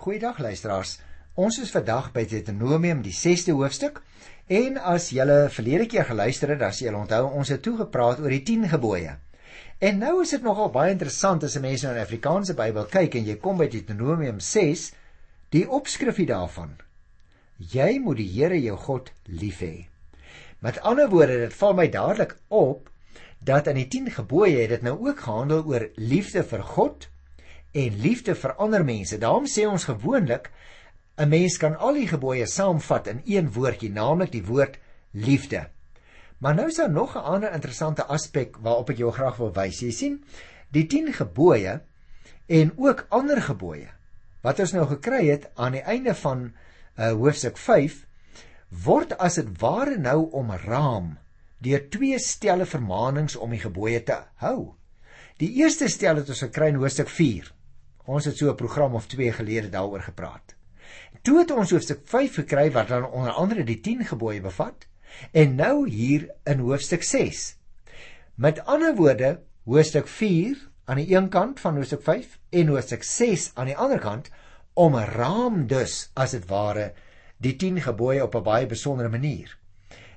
Goeiedag luisteraars. Ons is vandag by Deuteronomium die 6de hoofstuk en as julle verlede keer geluister het, dan sal julle onthou ons het toe gepraat oor die 10 gebooie. En nou is dit nogal baie interessant as 'n mens na die Afrikaanse Bybel kyk en jy kom by Deuteronomium 6, die opskrifie daarvan. Jy moet die Here jou God lief hê. Met ander woorde, dit val my dadelik op dat in die 10 gebooie het dit nou ook gehandel oor liefde vir God en liefde vir ander mense. Daarom sê ons gewoonlik 'n mens kan al die gebooie saamvat in een woordjie, naamlik die woord liefde. Maar nou is daar nog 'n ander interessante aspek waarop ek jou graag wil wys. Jy sien, die 10 gebooie en ook ander gebooie wat ons nou gekry het aan die einde van uh, hoofstuk 5 word as dit ware nou omraam deur twee stelle vermaanings om die gebooie te hou. Die eerste stel het ons gekry in hoofstuk Ons het so 'n program of 2 gelede daaroor gepraat. Toe het ons hoofstuk 5 gekry wat dan onder andere die 10 gebooie bevat en nou hier in hoofstuk 6. Met ander woorde, hoofstuk 4 aan die een kant van hoofstuk 5 en hoofstuk 6 aan die ander kant om 'n raam dus as dit ware die 10 gebooie op 'n baie besondere manier.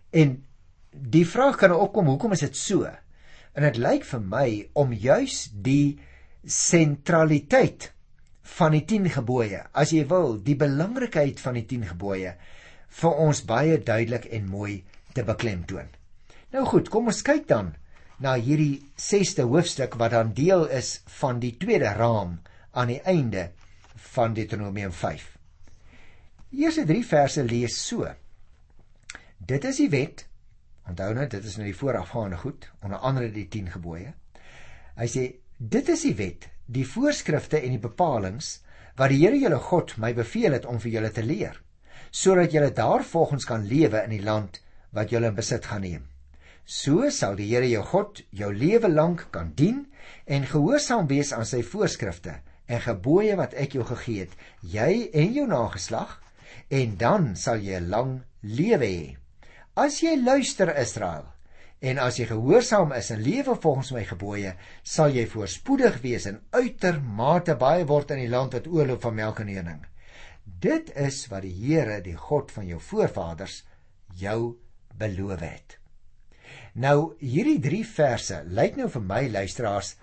En die vraag kan opkom, hoekom is dit so? En dit lyk vir my om juis die sentraliteit van die 10 gebooie, as jy wil, die belangrikheid van die 10 gebooie vir ons baie duidelik en mooi te beklemtoon. Nou goed, kom ons kyk dan na hierdie 6ste hoofstuk wat dan deel is van die tweede raam aan die einde van Deuteronomium 5. Die eerste 3 verse lees so: Dit is die wet. Onthou nou, dit is nou die voorafgaande goed, onder andere die 10 gebooie. Hy sê Dit is die wet, die voorskrifte en die bepalinge wat die Here julle God my beveel het om vir julle te leer, sodat julle daarvolgens kan lewe in die land wat julle in besit gaan neem. So sal die Here jou God jou lewe lank kan dien en gehoorsaam wees aan sy voorskrifte en gebooie wat ek jou gegee het, jy en jou nageslag, en dan sal jy 'n lang lewe hê. As jy luister Israel, En as jy gehoorsaam is en lewe volgens my gebooie, sal jy voorspoedig wees en uitermate baie word in die land wat oorloop van melk en honing. Dit is wat die Here, die God van jou voorvaders, jou beloof het. Nou hierdie 3 verse lyk nou vir my luisteraars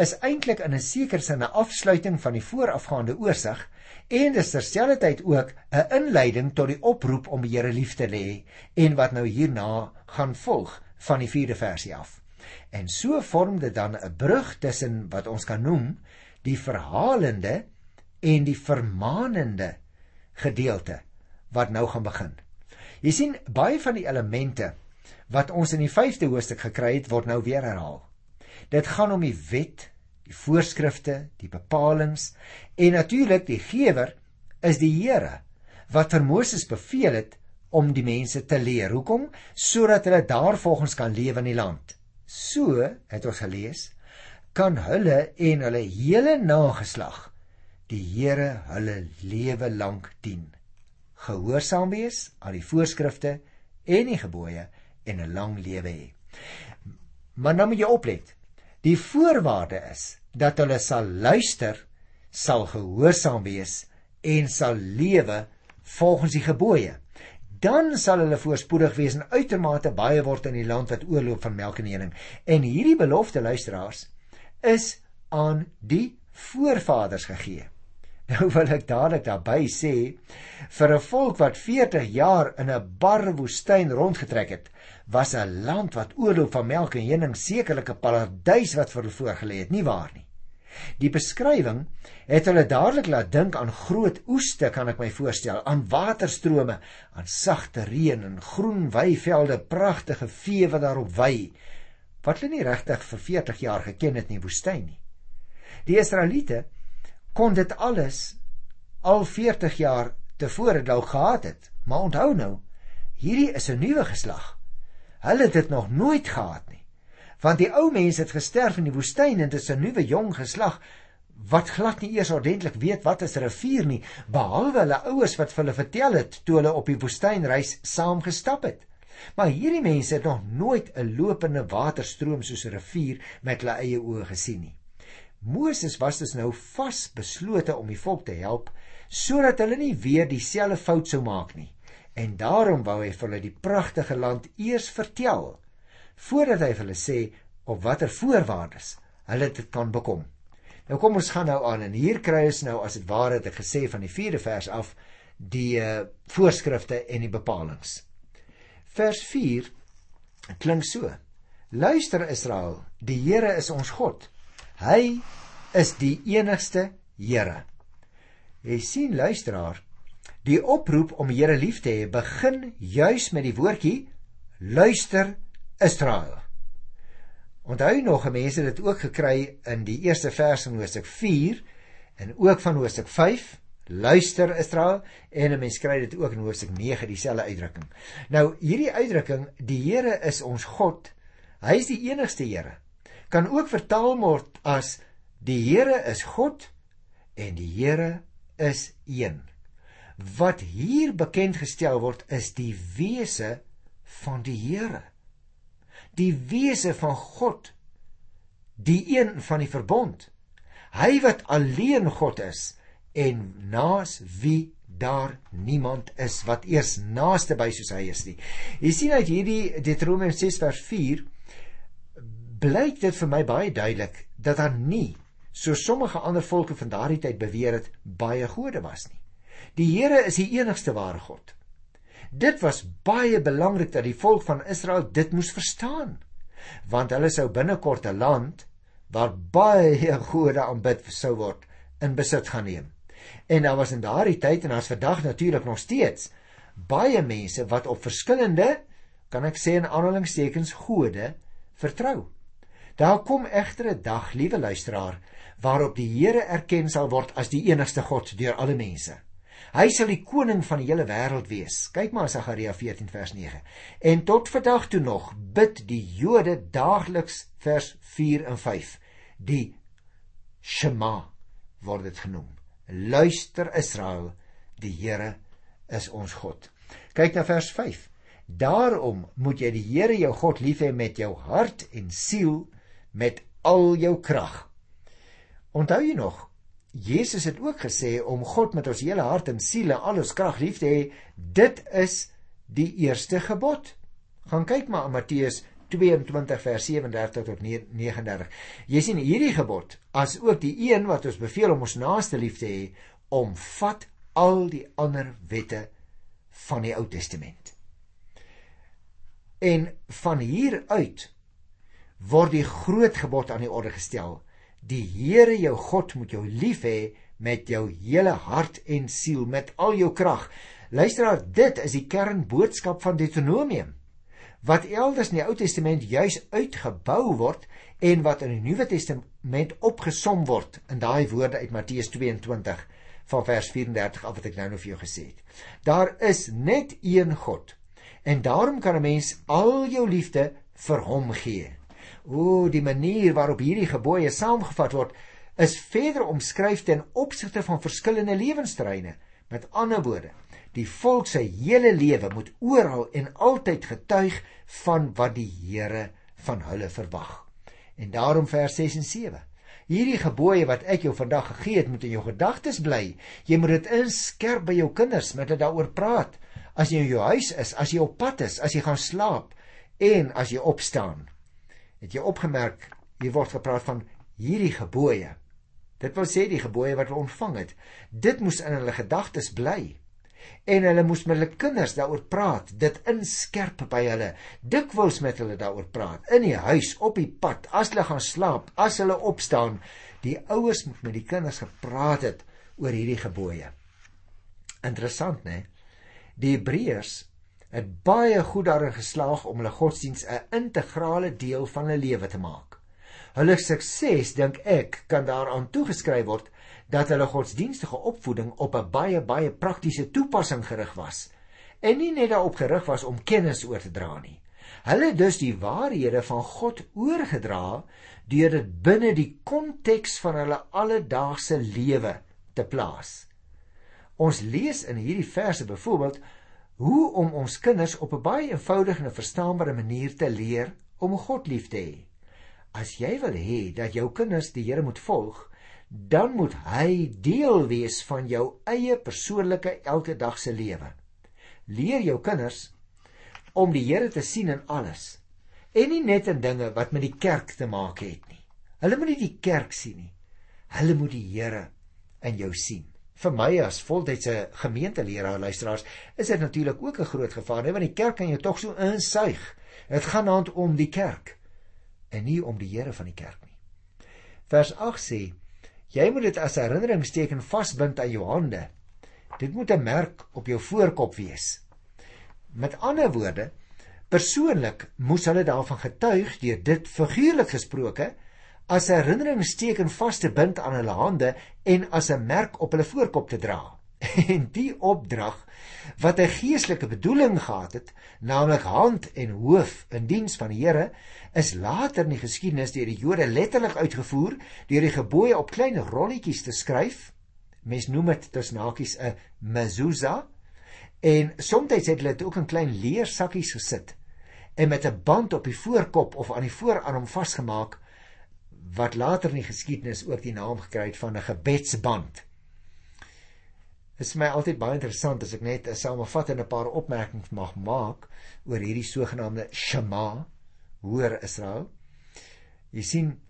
is eintlik in 'n sekere sin 'n afsluiting van die voorafgaande oorsig en dis terselfdertyd ook 'n inleiding tot die oproep om die Here lief te hê en wat nou hierna gaan volg van die 4de versie af. En so vorm dit dan 'n brug tussen wat ons kan noem die verhalende en die vermaanende gedeelte wat nou gaan begin. Jy sien baie van die elemente wat ons in die 5de hoofstuk gekry het word nou weer herhaal. Dit gaan om die wet, die voorskrifte, die bepalinge en natuurlik die gewer is die Here wat vir Moses beveel het om die mense te leer. Hoekom? Sodat hulle daarvolgens kan lewe in die land. So, het ons gelees, kan hulle en hulle hele nageslag die Here hulle lewe lank dien. Gehoorsaam wees aan die voorskrifte en die gebooie en 'n lang lewe hê. Maar nou moet jy oplet. Die voorwaarde is dat hulle sal luister, sal gehoorsaam wees en sal lewe volgens die gebooie dan sal hulle voorspoedig wees en uitermate baie word in die land wat oorloop van melk en honing. En hierdie belofte luisteraars is aan die voorvaders gegee. Nou wil ek dadelik daarby sê vir 'n volk wat 40 jaar in 'n barre woestyn rondgetrek het, was 'n land wat oorloop van melk en honing sekerlik 'n paradys wat vir hulle voorgelê het, nie waar nie? Die beskrywing het hulle dadelik laat dink aan groot oeste, kan ek my voorstel, aan waterstrome, aan sagte reën en groen weivelde, pragtige vee wat daarop wei, wat hulle nie regtig vir 40 jaar geken het in die woestyn nie. Die Israeliete kon dit alles al 40 jaar tevore dalk gehad het, maar onthou nou, hierdie is 'n nuwe geslag. Hulle het dit nog nooit gehad nie want die ou mense het gesterf in die woestyn en dit is 'n nuwe jong geslag wat glad nie eers ordentlik weet wat is 'n rivier nie behalwe hulle ouers wat vir hulle vertel het toe hulle op die woestynreis saam gestap het. Maar hierdie mense het nog nooit 'n lopende waterstroom soos 'n rivier met hulle eie oë gesien nie. Moses was dus nou vasbeslote om die volk te help sodat hulle nie weer dieselfde fout sou maak nie. En daarom wou hy vir hulle die pragtige land eers vertel voordat hy vir hulle sê op watter voorwaardes hulle dit kan bekom. Nou kom ons gaan nou aan en hier kry ons nou as dit ware het ek gesê van die 4de vers af die uh, voorskrifte en die bepalinge. Vers 4 klink so: Luister Israel, die Here is ons God. Hy is die enigste Here. Jy sien luisteraar, die oproep om Here lief te hê begin juis met die woordjie luister Israel. Onthou nog, mense het dit ook gekry in die eerste vers van Hoofstuk 4 en ook van Hoofstuk 5. Luister Israel en 'n mens kry dit ook in Hoofstuk 9 dieselfde uitdrukking. Nou hierdie uitdrukking, die Here is ons God. Hy is die enigste Here. Kan ook vertaal word as die Here is God en die Here is een. Wat hier bekend gestel word is die wese van die Here die wese van God, die een van die verbond. Hy wat alleen God is en naas wie daar niemand is wat eers naaste by soos hy is nie. Jy sien uit hierdie Deuteronomium 6 vers 4 blyk dit vir my baie duidelik dat daar nie so sommige ander volke van daardie tyd beweer het baie gode was nie. Die Here is die enigste ware God. Dit was baie belangrik dat die volk van Israel dit moes verstaan. Want hulle sou binnekort 'n land waar baie gode aanbid sou word in besit gaan neem. En daar was in daardie tyd en as vandag natuurlik nog steeds baie mense wat op verskillende kan ek sê in aanhalingstekens gode vertrou. Daar kom egter 'n dag, liewe luisteraar, waarop die Here erken sal word as die enigste God deur alle mense. Hy sal die koning van die hele wêreld wees. Kyk maar Sagaria 14 vers 9. En tot vandag toe nog bid die Jode daagliks vers 4 en 5. Die Shema word dit genoem. Luister Israel, die Here is ons God. Kyk na vers 5. Daarom moet jy die Here jou God lief hê met jou hart en siel met al jou krag. Onthou jy nog Jesus het ook gesê om God met ons hele hart en siel en al ons krag lief te hê, dit is die eerste gebod. Gaan kyk maar in Matteus 22 vers 37 tot 39. Jy sien hierdie gebod as ook die een wat ons beveel om ons naaste lief te hê, omvat al die ander wette van die Ou Testament. En van hier uit word die groot gebod aan die orde gestel Die Here jou God moet jou lief hê met jou hele hart en siel, met al jou krag. Luisteraar, dit is die kernboodskap van Deuteronomium wat elders in die Ou Testament juis uitgebou word en wat in die Nuwe Testament opgesom word in daai woorde uit Matteus 22 van vers 34 af wat ek nou nou vir jou gesê het. Daar is net een God en daarom kan 'n mens al jou liefde vir hom gee. O, die manier waarop hierdie gebooie saamgevat word, is verder omskryf ten opsigte van verskillende lewensterreine. Met ander woorde, die volk se hele lewe moet oral en altyd getuig van wat die Here van hulle verwag. En daarom vers 6 en 7. Hierdie gebooie wat ek jou vandag gegee het, moet in jou gedagtes bly. Jy moet dit inskerp by jou kinders met hulle daaroor praat. As jy in jou huis is, as jy op pad is, as jy gaan slaap en as jy opstaan. Het jy opgemerk hier word gepraat van hierdie gebooie. Dit wil sê die gebooie wat hulle ontvang het. Dit moes in hulle gedagtes bly. En hulle moes met hulle kinders daaroor praat, dit inskerp by hulle. Dikwels met hulle daaroor praat in die huis, op die pad, as hulle gaan slaap, as hulle opstaan. Die ouers moet met die kinders gepraat het oor hierdie gebooie. Interessant, né? Die Hebreërs het baie goed daarin geslaag om hulle godsdiens 'n integrale deel van hulle lewe te maak. Hulle sukses, dink ek, kan daaraan toegeskryf word dat hulle godsdienstige opvoeding op 'n baie baie praktiese toepassing gerig was en nie net daarop gerig was om kennis oor te dra nie. Hulle het dus die waarhede van God oorgedra deur dit binne die konteks van hulle alledaagse lewe te plaas. Ons lees in hierdie verse byvoorbeeld hoe om ons kinders op 'n baie eenvoudige en verstaanbare manier te leer om God lief te hê. as jy wil hê dat jou kinders die Here moet volg, dan moet hy deel wees van jou eie persoonlike elke dag se lewe. Leer jou kinders om die Here te sien in alles en nie net in dinge wat met die kerk te maak het nie. Hulle moet nie die kerk sien nie. Hulle moet die Here in jou sien. Vir my as voltydse gemeenteleraar luisteraars, is dit natuurlik ook 'n groot gevaar, nee, want die kerk kan jou tog so insuig. Dit gaan hand om die kerk en nie om die Here van die kerk nie. Vers 8 sê: Jy moet dit as herinneringsteken vasbind aan jou hande. Dit moet 'n merk op jou voorkop wees. Met ander woorde, persoonlik moes hulle daarvan getuig deur dit figuurlik gesproke as 'n herinneringsteken vas te bind aan hulle hande en as 'n merk op hulle voorkop te dra. En die opdrag wat 'n geestelike bedoeling gehad het, naamlik hand en hoof in diens van die Here, is later in die geskiedenis deur die Jode letterlik uitgevoer deur die gebooie op klein rolletjies te skryf. Mens noem dit tussen hakies 'n mezuzah en soms het hulle dit ook in klein leersakkies gesit en met 'n band op die voorkop of aan die voorarm vasgemaak wat later in die geskiedenis ook die naam gekry het van 'n gebedsband. Dit is my altyd baie interessant as ek net 'n samevattende paar opmerkings mag maak oor hierdie sogenaamde Shema, hoor Israel. Jy sien,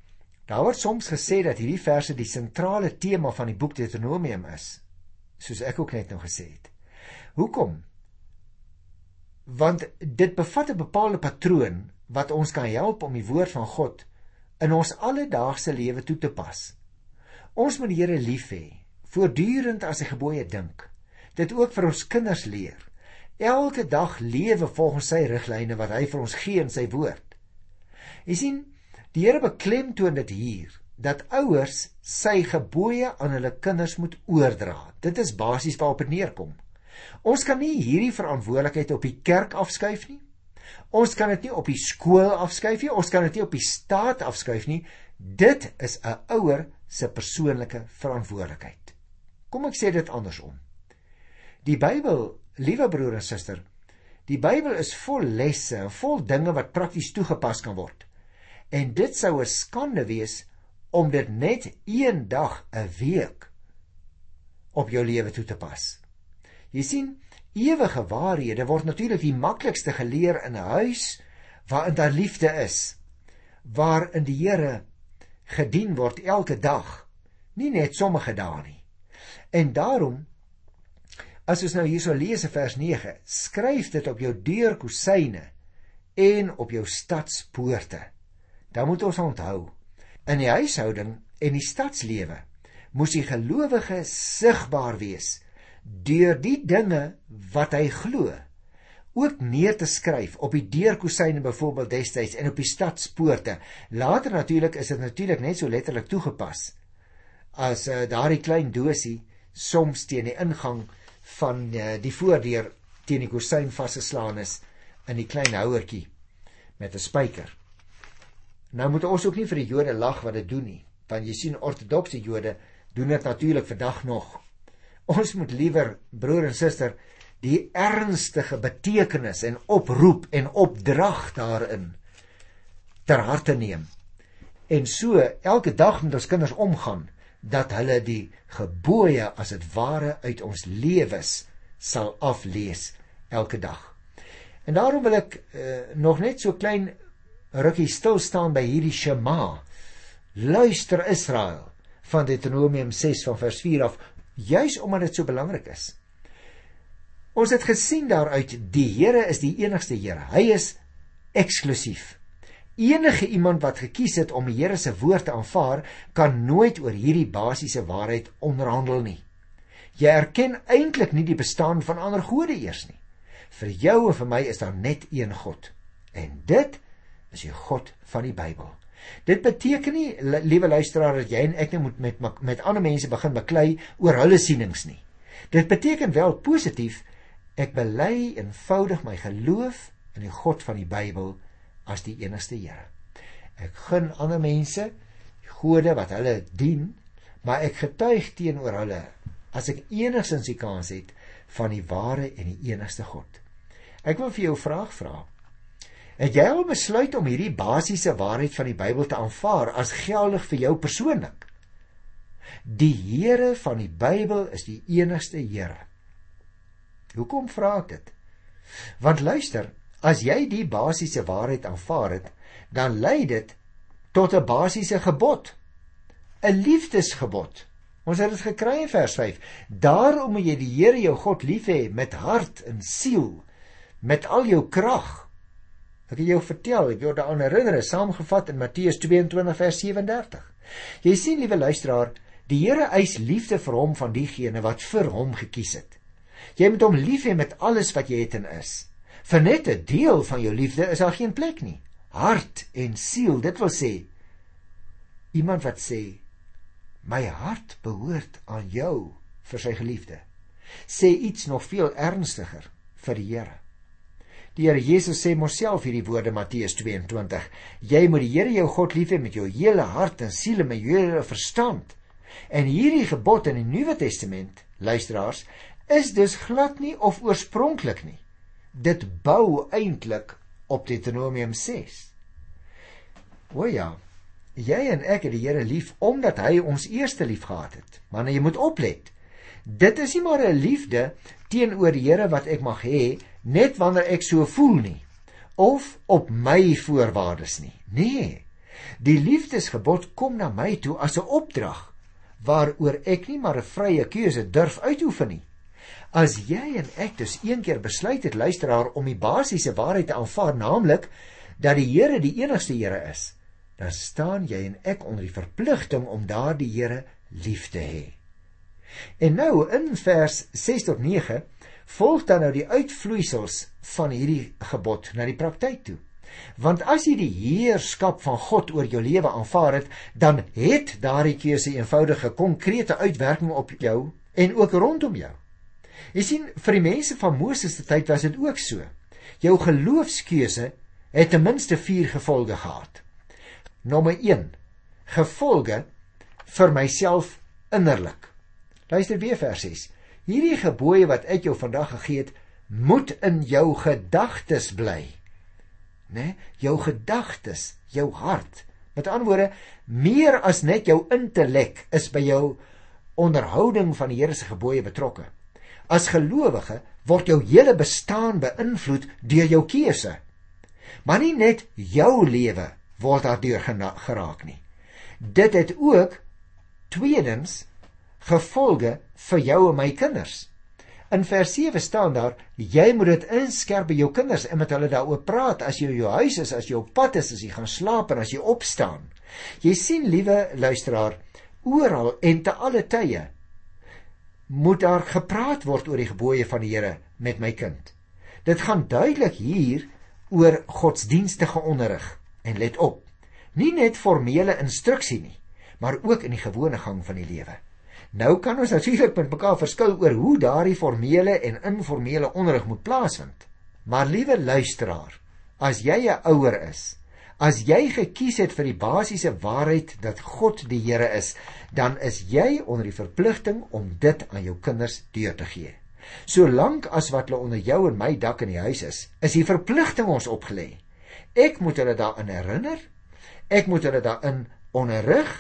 daar word soms gesê dat hierdie verse die sentrale tema van die boek Deuteronomium is, soos ek ook net nou gesê het. Hoekom? Want dit bevat 'n bepaalde patroon wat ons kan help om die woord van God in ons alledaagse lewe toe te pas. Ons moet die Here lief hê voortdurend aan sy gebooie dink. Dit ook vir ons kinders leer. Elke dag lewe volgens sy riglyne wat hy vir ons gee in sy woord. Jy sien, die Here beklemtoon dit hier dat ouers sy gebooie aan hulle kinders moet oordra. Dit is basies waarop dit neerkom. Ons kan nie hierdie verantwoordelikheid op die kerk afskuif nie. Ons kan dit nie op die skool afskuif nie. Ons kan dit nie op die staat afskuif nie. Dit is 'n ouer se persoonlike verantwoordelikheid. Kom ek sê dit andersom. Die Bybel, liewe broer en suster, die Bybel is vol lesse en vol dinge wat prakties toegepas kan word. En dit sou 'n skande wees om dit net een dag 'n week op jou lewe toe te pas. Jy sien, ewige waarhede word natuurlik die maklikste geleer in 'n huis waarin daar liefde is, waarin die Here gedien word elke dag, nie net sommige dae nie. En daarom as ons nou hierso lees in vers 9, skryf dit op jou deurkusyne en op jou stadspoorte. Dan moet ons onthou, in die huishouding en die stadslewe moes die gelowige sigbaar wees deur die dinge wat hy glo ook neer te skryf op die deurkusyne byvoorbeeld destyds en op die stadspoorte. Later natuurlik is dit natuurlik net so letterlik toegepas as uh, daardie klein dosie soms teen die ingang van uh, die voordeur teen die kusyn vasgeslaan is in die klein houertjie met 'n spyker. Nou moet ons ook nie vir die Jode lag wat dit doen nie, want jy sien ortodokse Jode doen dit natuurlik vandag nog. Ons moet liewer broer en suster die ernstige betekenis en oproep en opdrag daarin ter harte neem. En so elke dag met ons kinders omgaan dat hulle die gebooie as dit ware uit ons lewens sal aflees elke dag. En daarom wil ek uh, nog net so klein rukkie stil staan by hierdie Shema. Luister Israel van Deuteronomium 6 van vers 4 af, juis omdat dit so belangrik is. Ons het gesien daaruit die Here is die enigste Here. Hy is eksklusief. Enige iemand wat gekies het om die Here se woord te aanvaar, kan nooit oor hierdie basiese waarheid onderhandel nie. Jy erken eintlik nie die bestaan van ander gode eers nie. Vir jou en vir my is daar net een God. En dit is die God van die Bybel. Dit beteken nie liewe luisteraar dat jy en ek nou moet met met ander mense begin beklei oor hulle sienings nie. Dit beteken wel positief ek bely eenvoudig my geloof in die God van die Bybel as die enigste Here. Ek gun ander mense gode wat hulle dien, maar ek getuig teenoor hulle as ek enigsins die kans het van die ware en die enigste God. Ek wil vir jou 'n vraag vra. Het jy al besluit om hierdie basiese waarheid van die Bybel te aanvaar as geldig vir jou persoonlik? Die Here van die Bybel is die enigste Here. Hoekom vra ek dit? Want luister, as jy die basiese waarheid aanvaar het, dan lei dit tot 'n basiese gebod, 'n liefdesgebod. Ons het dit gekry in vers 5. Daarom moet jy die Here jou God lief hê met hart en siel, met al jou krag. Ek het jou vertel, ek word daaraan herinner, saamgevat in Matteus 22 vers 37. Jy sien, liewe luisteraar, die Here eis liefde vir hom van diegene wat vir hom gekies het. Jy moet hom lief hê met alles wat jy het en is. Vir net 'n deel van jou liefde is daar geen plek nie. Hart en siel, dit wil sê iemand wat sê my hart behoort aan jou vir sy geliefde. Sê iets nog veel ernstiger vir die Here. Die Here Jesus sê mos self hierdie woorde Matteus 22: Jy moet die Here jou God lief hê met jou hele hart en siel en met jou hele verstand. En hierdie gebod in die Nuwe Testament, luisteraars, is dus glad nie of oorspronklik nie. Dit bou eintlik op Deuteronomium 6. O ja, jy en ek het die Here lief omdat hy ons eerste lief gehad het. Maar nou jy moet oplet. Dit is nie maar 'n liefde teenoor Here wat ek mag hê net wanneer ek so voel nie of op my voorwaardes nie. Nee. Die liefdesgebod kom na my toe as 'n opdrag waaroor ek nie maar 'n vrye keuse durf uitoefen nie. As jy en ek dus een keer besluit het luisteraar om die basiese waarheid te aanvaar, naamlik dat die Here die enigste Here is, dan staan jy en ek onder die verpligting om daardie Here lief te hê. En nou in vers 6 tot 9 volg dan nou die uitvloeisels van hierdie gebod na die praktyk toe. Want as jy die heerskap van God oor jou lewe aanvaar het, dan het daardie keuse eenvoudige konkrete uitwerking op jou en ook rondom jou. Jy sien, vir die mense van Moses se tyd was dit ook so. Jou geloofskeuse het ten minste 4 gevolge gehad. Nommer 1: Gevolge vir myself innerlik. Luister weer vers 6. Hierdie gebooie wat ek jou vandag gegee het, moet in jou gedagtes bly. Né? Nee? Jou gedagtes, jou hart. Met ander woorde, meer as net jou intellek is by jou onderhouding van die Here se gebooie betrokke. As gelowige word jou hele bestaan beïnvloed deur jou keuse. Maar nie net jou lewe word daardeur geraak nie. Dit het ook tweedens gevolge vir jou en my kinders. In vers 7 staan daar: Jy moet dit inskerp by jou kinders en met hulle daaroor praat as jy in jou huis is, as jy op pad is, as jy gaan slaap en as jy opstaan. Jy sien, liewe luisteraar, oral en te alle tye moet daar gepraat word oor die gebooie van die Here met my kind. Dit gaan duidelik hier oor godsdienstige onderrig en let op. Nie net formele instruksie nie, maar ook in die gewone gang van die lewe. Nou kan ons natuurlik met mekaar verskil oor hoe daardie formele en informele onderrig moet plaasvind. Maar liewe luisteraar, as jy 'n ouer is, As jy gekies het vir die basiese waarheid dat God die Here is, dan is jy onder die verpligting om dit aan jou kinders deur te gee. Solank as wat hulle onder jou en my dak in die huis is, is die verpligting ons opgelê. Ek moet hulle daarin herinner, ek moet hulle daarin onderrig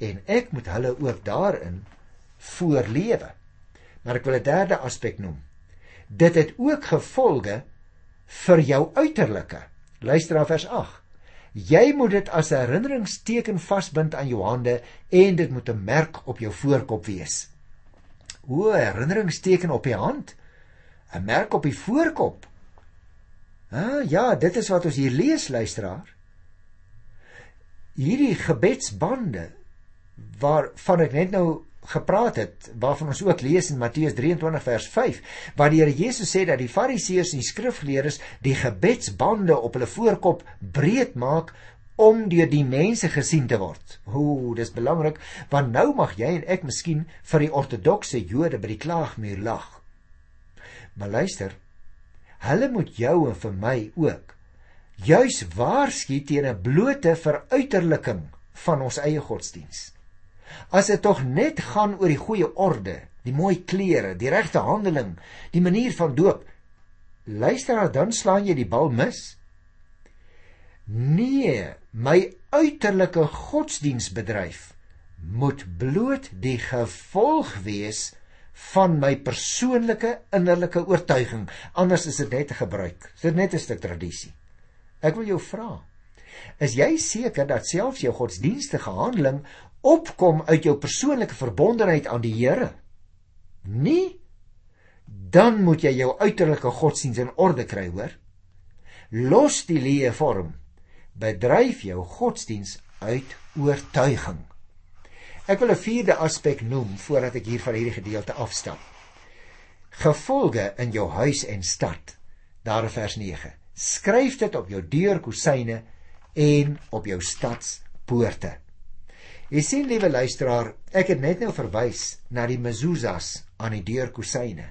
en ek moet hulle ook daarin voorlewe. Maar ek wil 'n derde aspek noem. Dit het ook gevolge vir jou uiterlike. Luister na vers 8. Jy moet dit as 'n herinneringsteken vasbind aan jou hande en dit moet 'n merk op jou voorkop wees. O, herinneringsteken op die hand. 'n Merk op die voorkop. Ah, ja, dit is wat ons hier lees, luisteraar. Hierdie gebedsbande waarvan ek net nou gepraat het waarvan ons ook lees in Matteus 23 vers 5 waar die Here Jesus sê dat die Fariseërs en die skrifgeleerdes die gebedsbande op hulle voorkop breed maak om deur die mense gesien te word. Ooh, dis belangrik want nou mag jy en ek miskien vir die ortodokse Jode by die klaagmuur lag. Maar luister, hulle moet jou en vir my ook juis waarsku teen 'n blote veruiterliking van ons eie godsdiens. As dit tog net gaan oor die goeie orde, die mooi klere, die regte handeling, die manier van doop, luister dan slaan jy die bal mis. Nee, my uiterlike godsdiensbedryf moet bloot die gevolg wees van my persoonlike innerlike oortuiging. Anders is dit net 'n gebruik. Dit is net 'n stuk tradisie. Ek wil jou vra. Is jy seker dat selfs jou godsdienstige handeling opkom uit jou persoonlike verbondenheid aan die Here? Nee. Dan moet jy jou uiterlike godsdiens in orde kry, hoor. Los die leë vorm. Bedryf jou godsdiens uit oortuiging. Ek wil 'n vierde aspek noem voordat ek hier van hierdie gedeelte afstap. Gevolge in jou huis en stad. Daar vers 9. Skryf dit op jou deurkosyne en op jou stadspoorte. Jy sien liewe luisteraar, ek het net nou verwys na die mezuzahs aan die deurkosyne.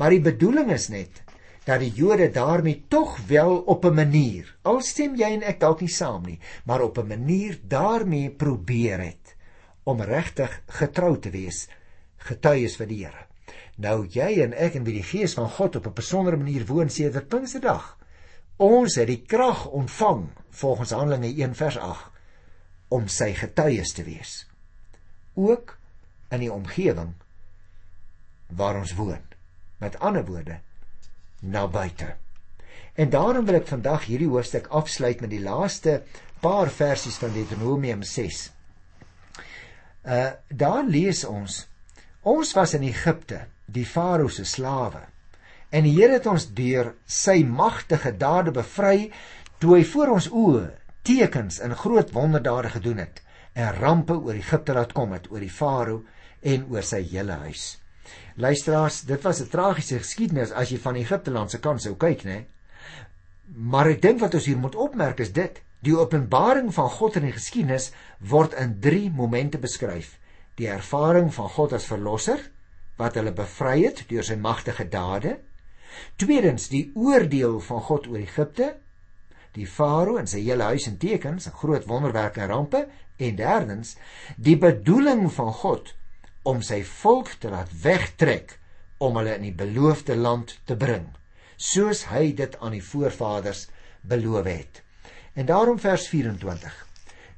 Maar die bedoeling is net dat die Jode daarmee tog wel op 'n manier, al stem jy en ek dalk nie saam nie, maar op 'n manier daarmee probeer het om regtig getrou te wees, getuies vir die Here. Nou jy en ek en wie die Gees van God op 'n besondere manier woon sedert Pinksterdag. Ons het die krag ontvang volgens Handelinge 1 vers 8 om sy getuies te wees. Ook in die omgewing waar ons woon. Met ander woorde, na buite. En daarom wil ek vandag hierdie hoofstuk afsluit met die laaste paar versies van Deuteronomium 6. Uh daar lees ons ons was in Egipte, die Farao se slawe. En die Here het ons deur sy magtige dade bevry toe hy voor ons oë tekens en groot wonderdade gedoen het en rampe oor Egipte laat kom het oor die Farao en oor sy hele huis. Luisteraars, dit was 'n tragiese geskiedenis as jy van Egipte land se kant sou kyk, né? Maar ek dink wat ons hier moet opmerk is dit: Die openbaring van God in die geskiedenis word in 3 momente beskryf. Die ervaring van God as verlosser wat hulle bevry het deur sy magtige dade. Tweedens die oordeel van God oor Egipte, die farao en sy hele huis en tekens, en groot wonderwerke en rampe en derdens die bedoeling van God om sy volk te laat wegtrek om hulle in die beloofde land te bring, soos hy dit aan die voorvaders beloof het. En daarom vers 24.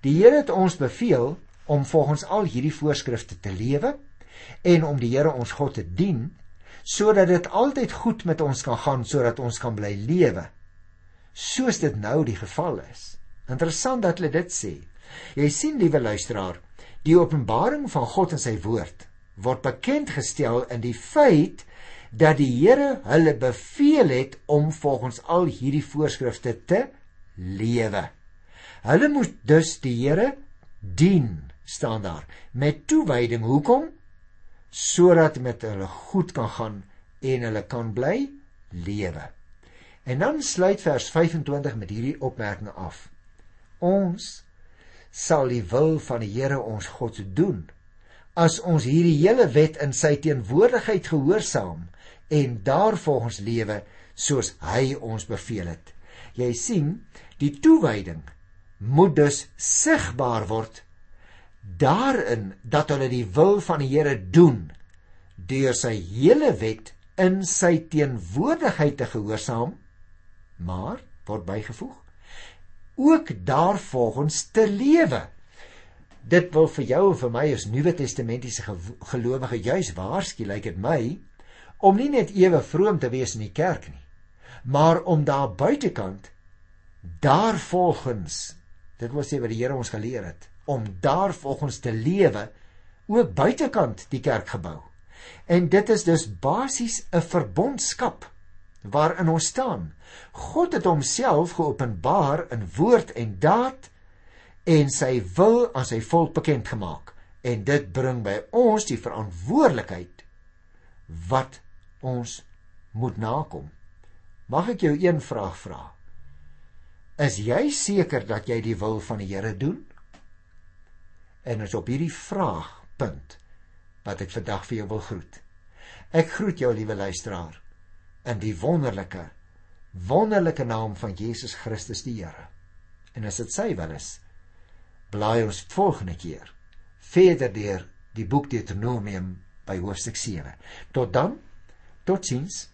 Die Here het ons beveel om volgens al hierdie voorskrifte te lewe en om die Here ons God te dien sodat dit altyd goed met ons kan gaan sodat ons kan bly lewe soos dit nou die geval is. Interessant dat hulle dit sê. Jy sien liewe luisteraar, die openbaring van God en sy woord word bekend gestel in die feit dat die Here hulle beveel het om volgens al hierdie voorskrifte te lewe. Hulle moet dus die Here dien, staan daar, met toewyding. Hoekom? Sodat met hulle goed kan gaan en hulle kan bly lewe. En dan sluit vers 25 met hierdie opmerking af. Ons sal die wil van die Here ons God doen as ons hierdie hele wet in sy teenwoordigheid gehoorsaam en daarvolgens lewe soos hy ons beveel het. Jy sien, die toewyding moet dus sigbaar word daarin dat hulle die wil van die Here doen deur sy hele wet in sy teenwoordigheid te gehoorsaam maar word bygevoeg ook daarvolgens te lewe. Dit wil vir jou en vir my as nuwe testamentiese gelowige juis waarsku lyk dit my om nie net ewe vroom te wees in die kerk nie maar om daar buitekant daarvolgens dit wil sê wat die Here ons geleer het om daarvolgens te lewe ook buitekant die kerkgebou. En dit is dus basies 'n verbondskap waarin ons staan God het homself geopenbaar in woord en daad en sy wil aan sy volk bekend gemaak en dit bring by ons die verantwoordelikheid wat ons moet nakom Mag ek jou een vraag vra? Is jy seker dat jy die wil van die Here doen? En is op hierdie vraagpunt wat ek vandag vir jou wil groet. Ek groet jou liewe luisteraar in die wonderlike wonderlike naam van Jesus Christus die Here. En as dit sy wil is, blaai ons volgende keer verder deur die boek Deuteronomium by hoofstuk 7. Tot dan, totsiens.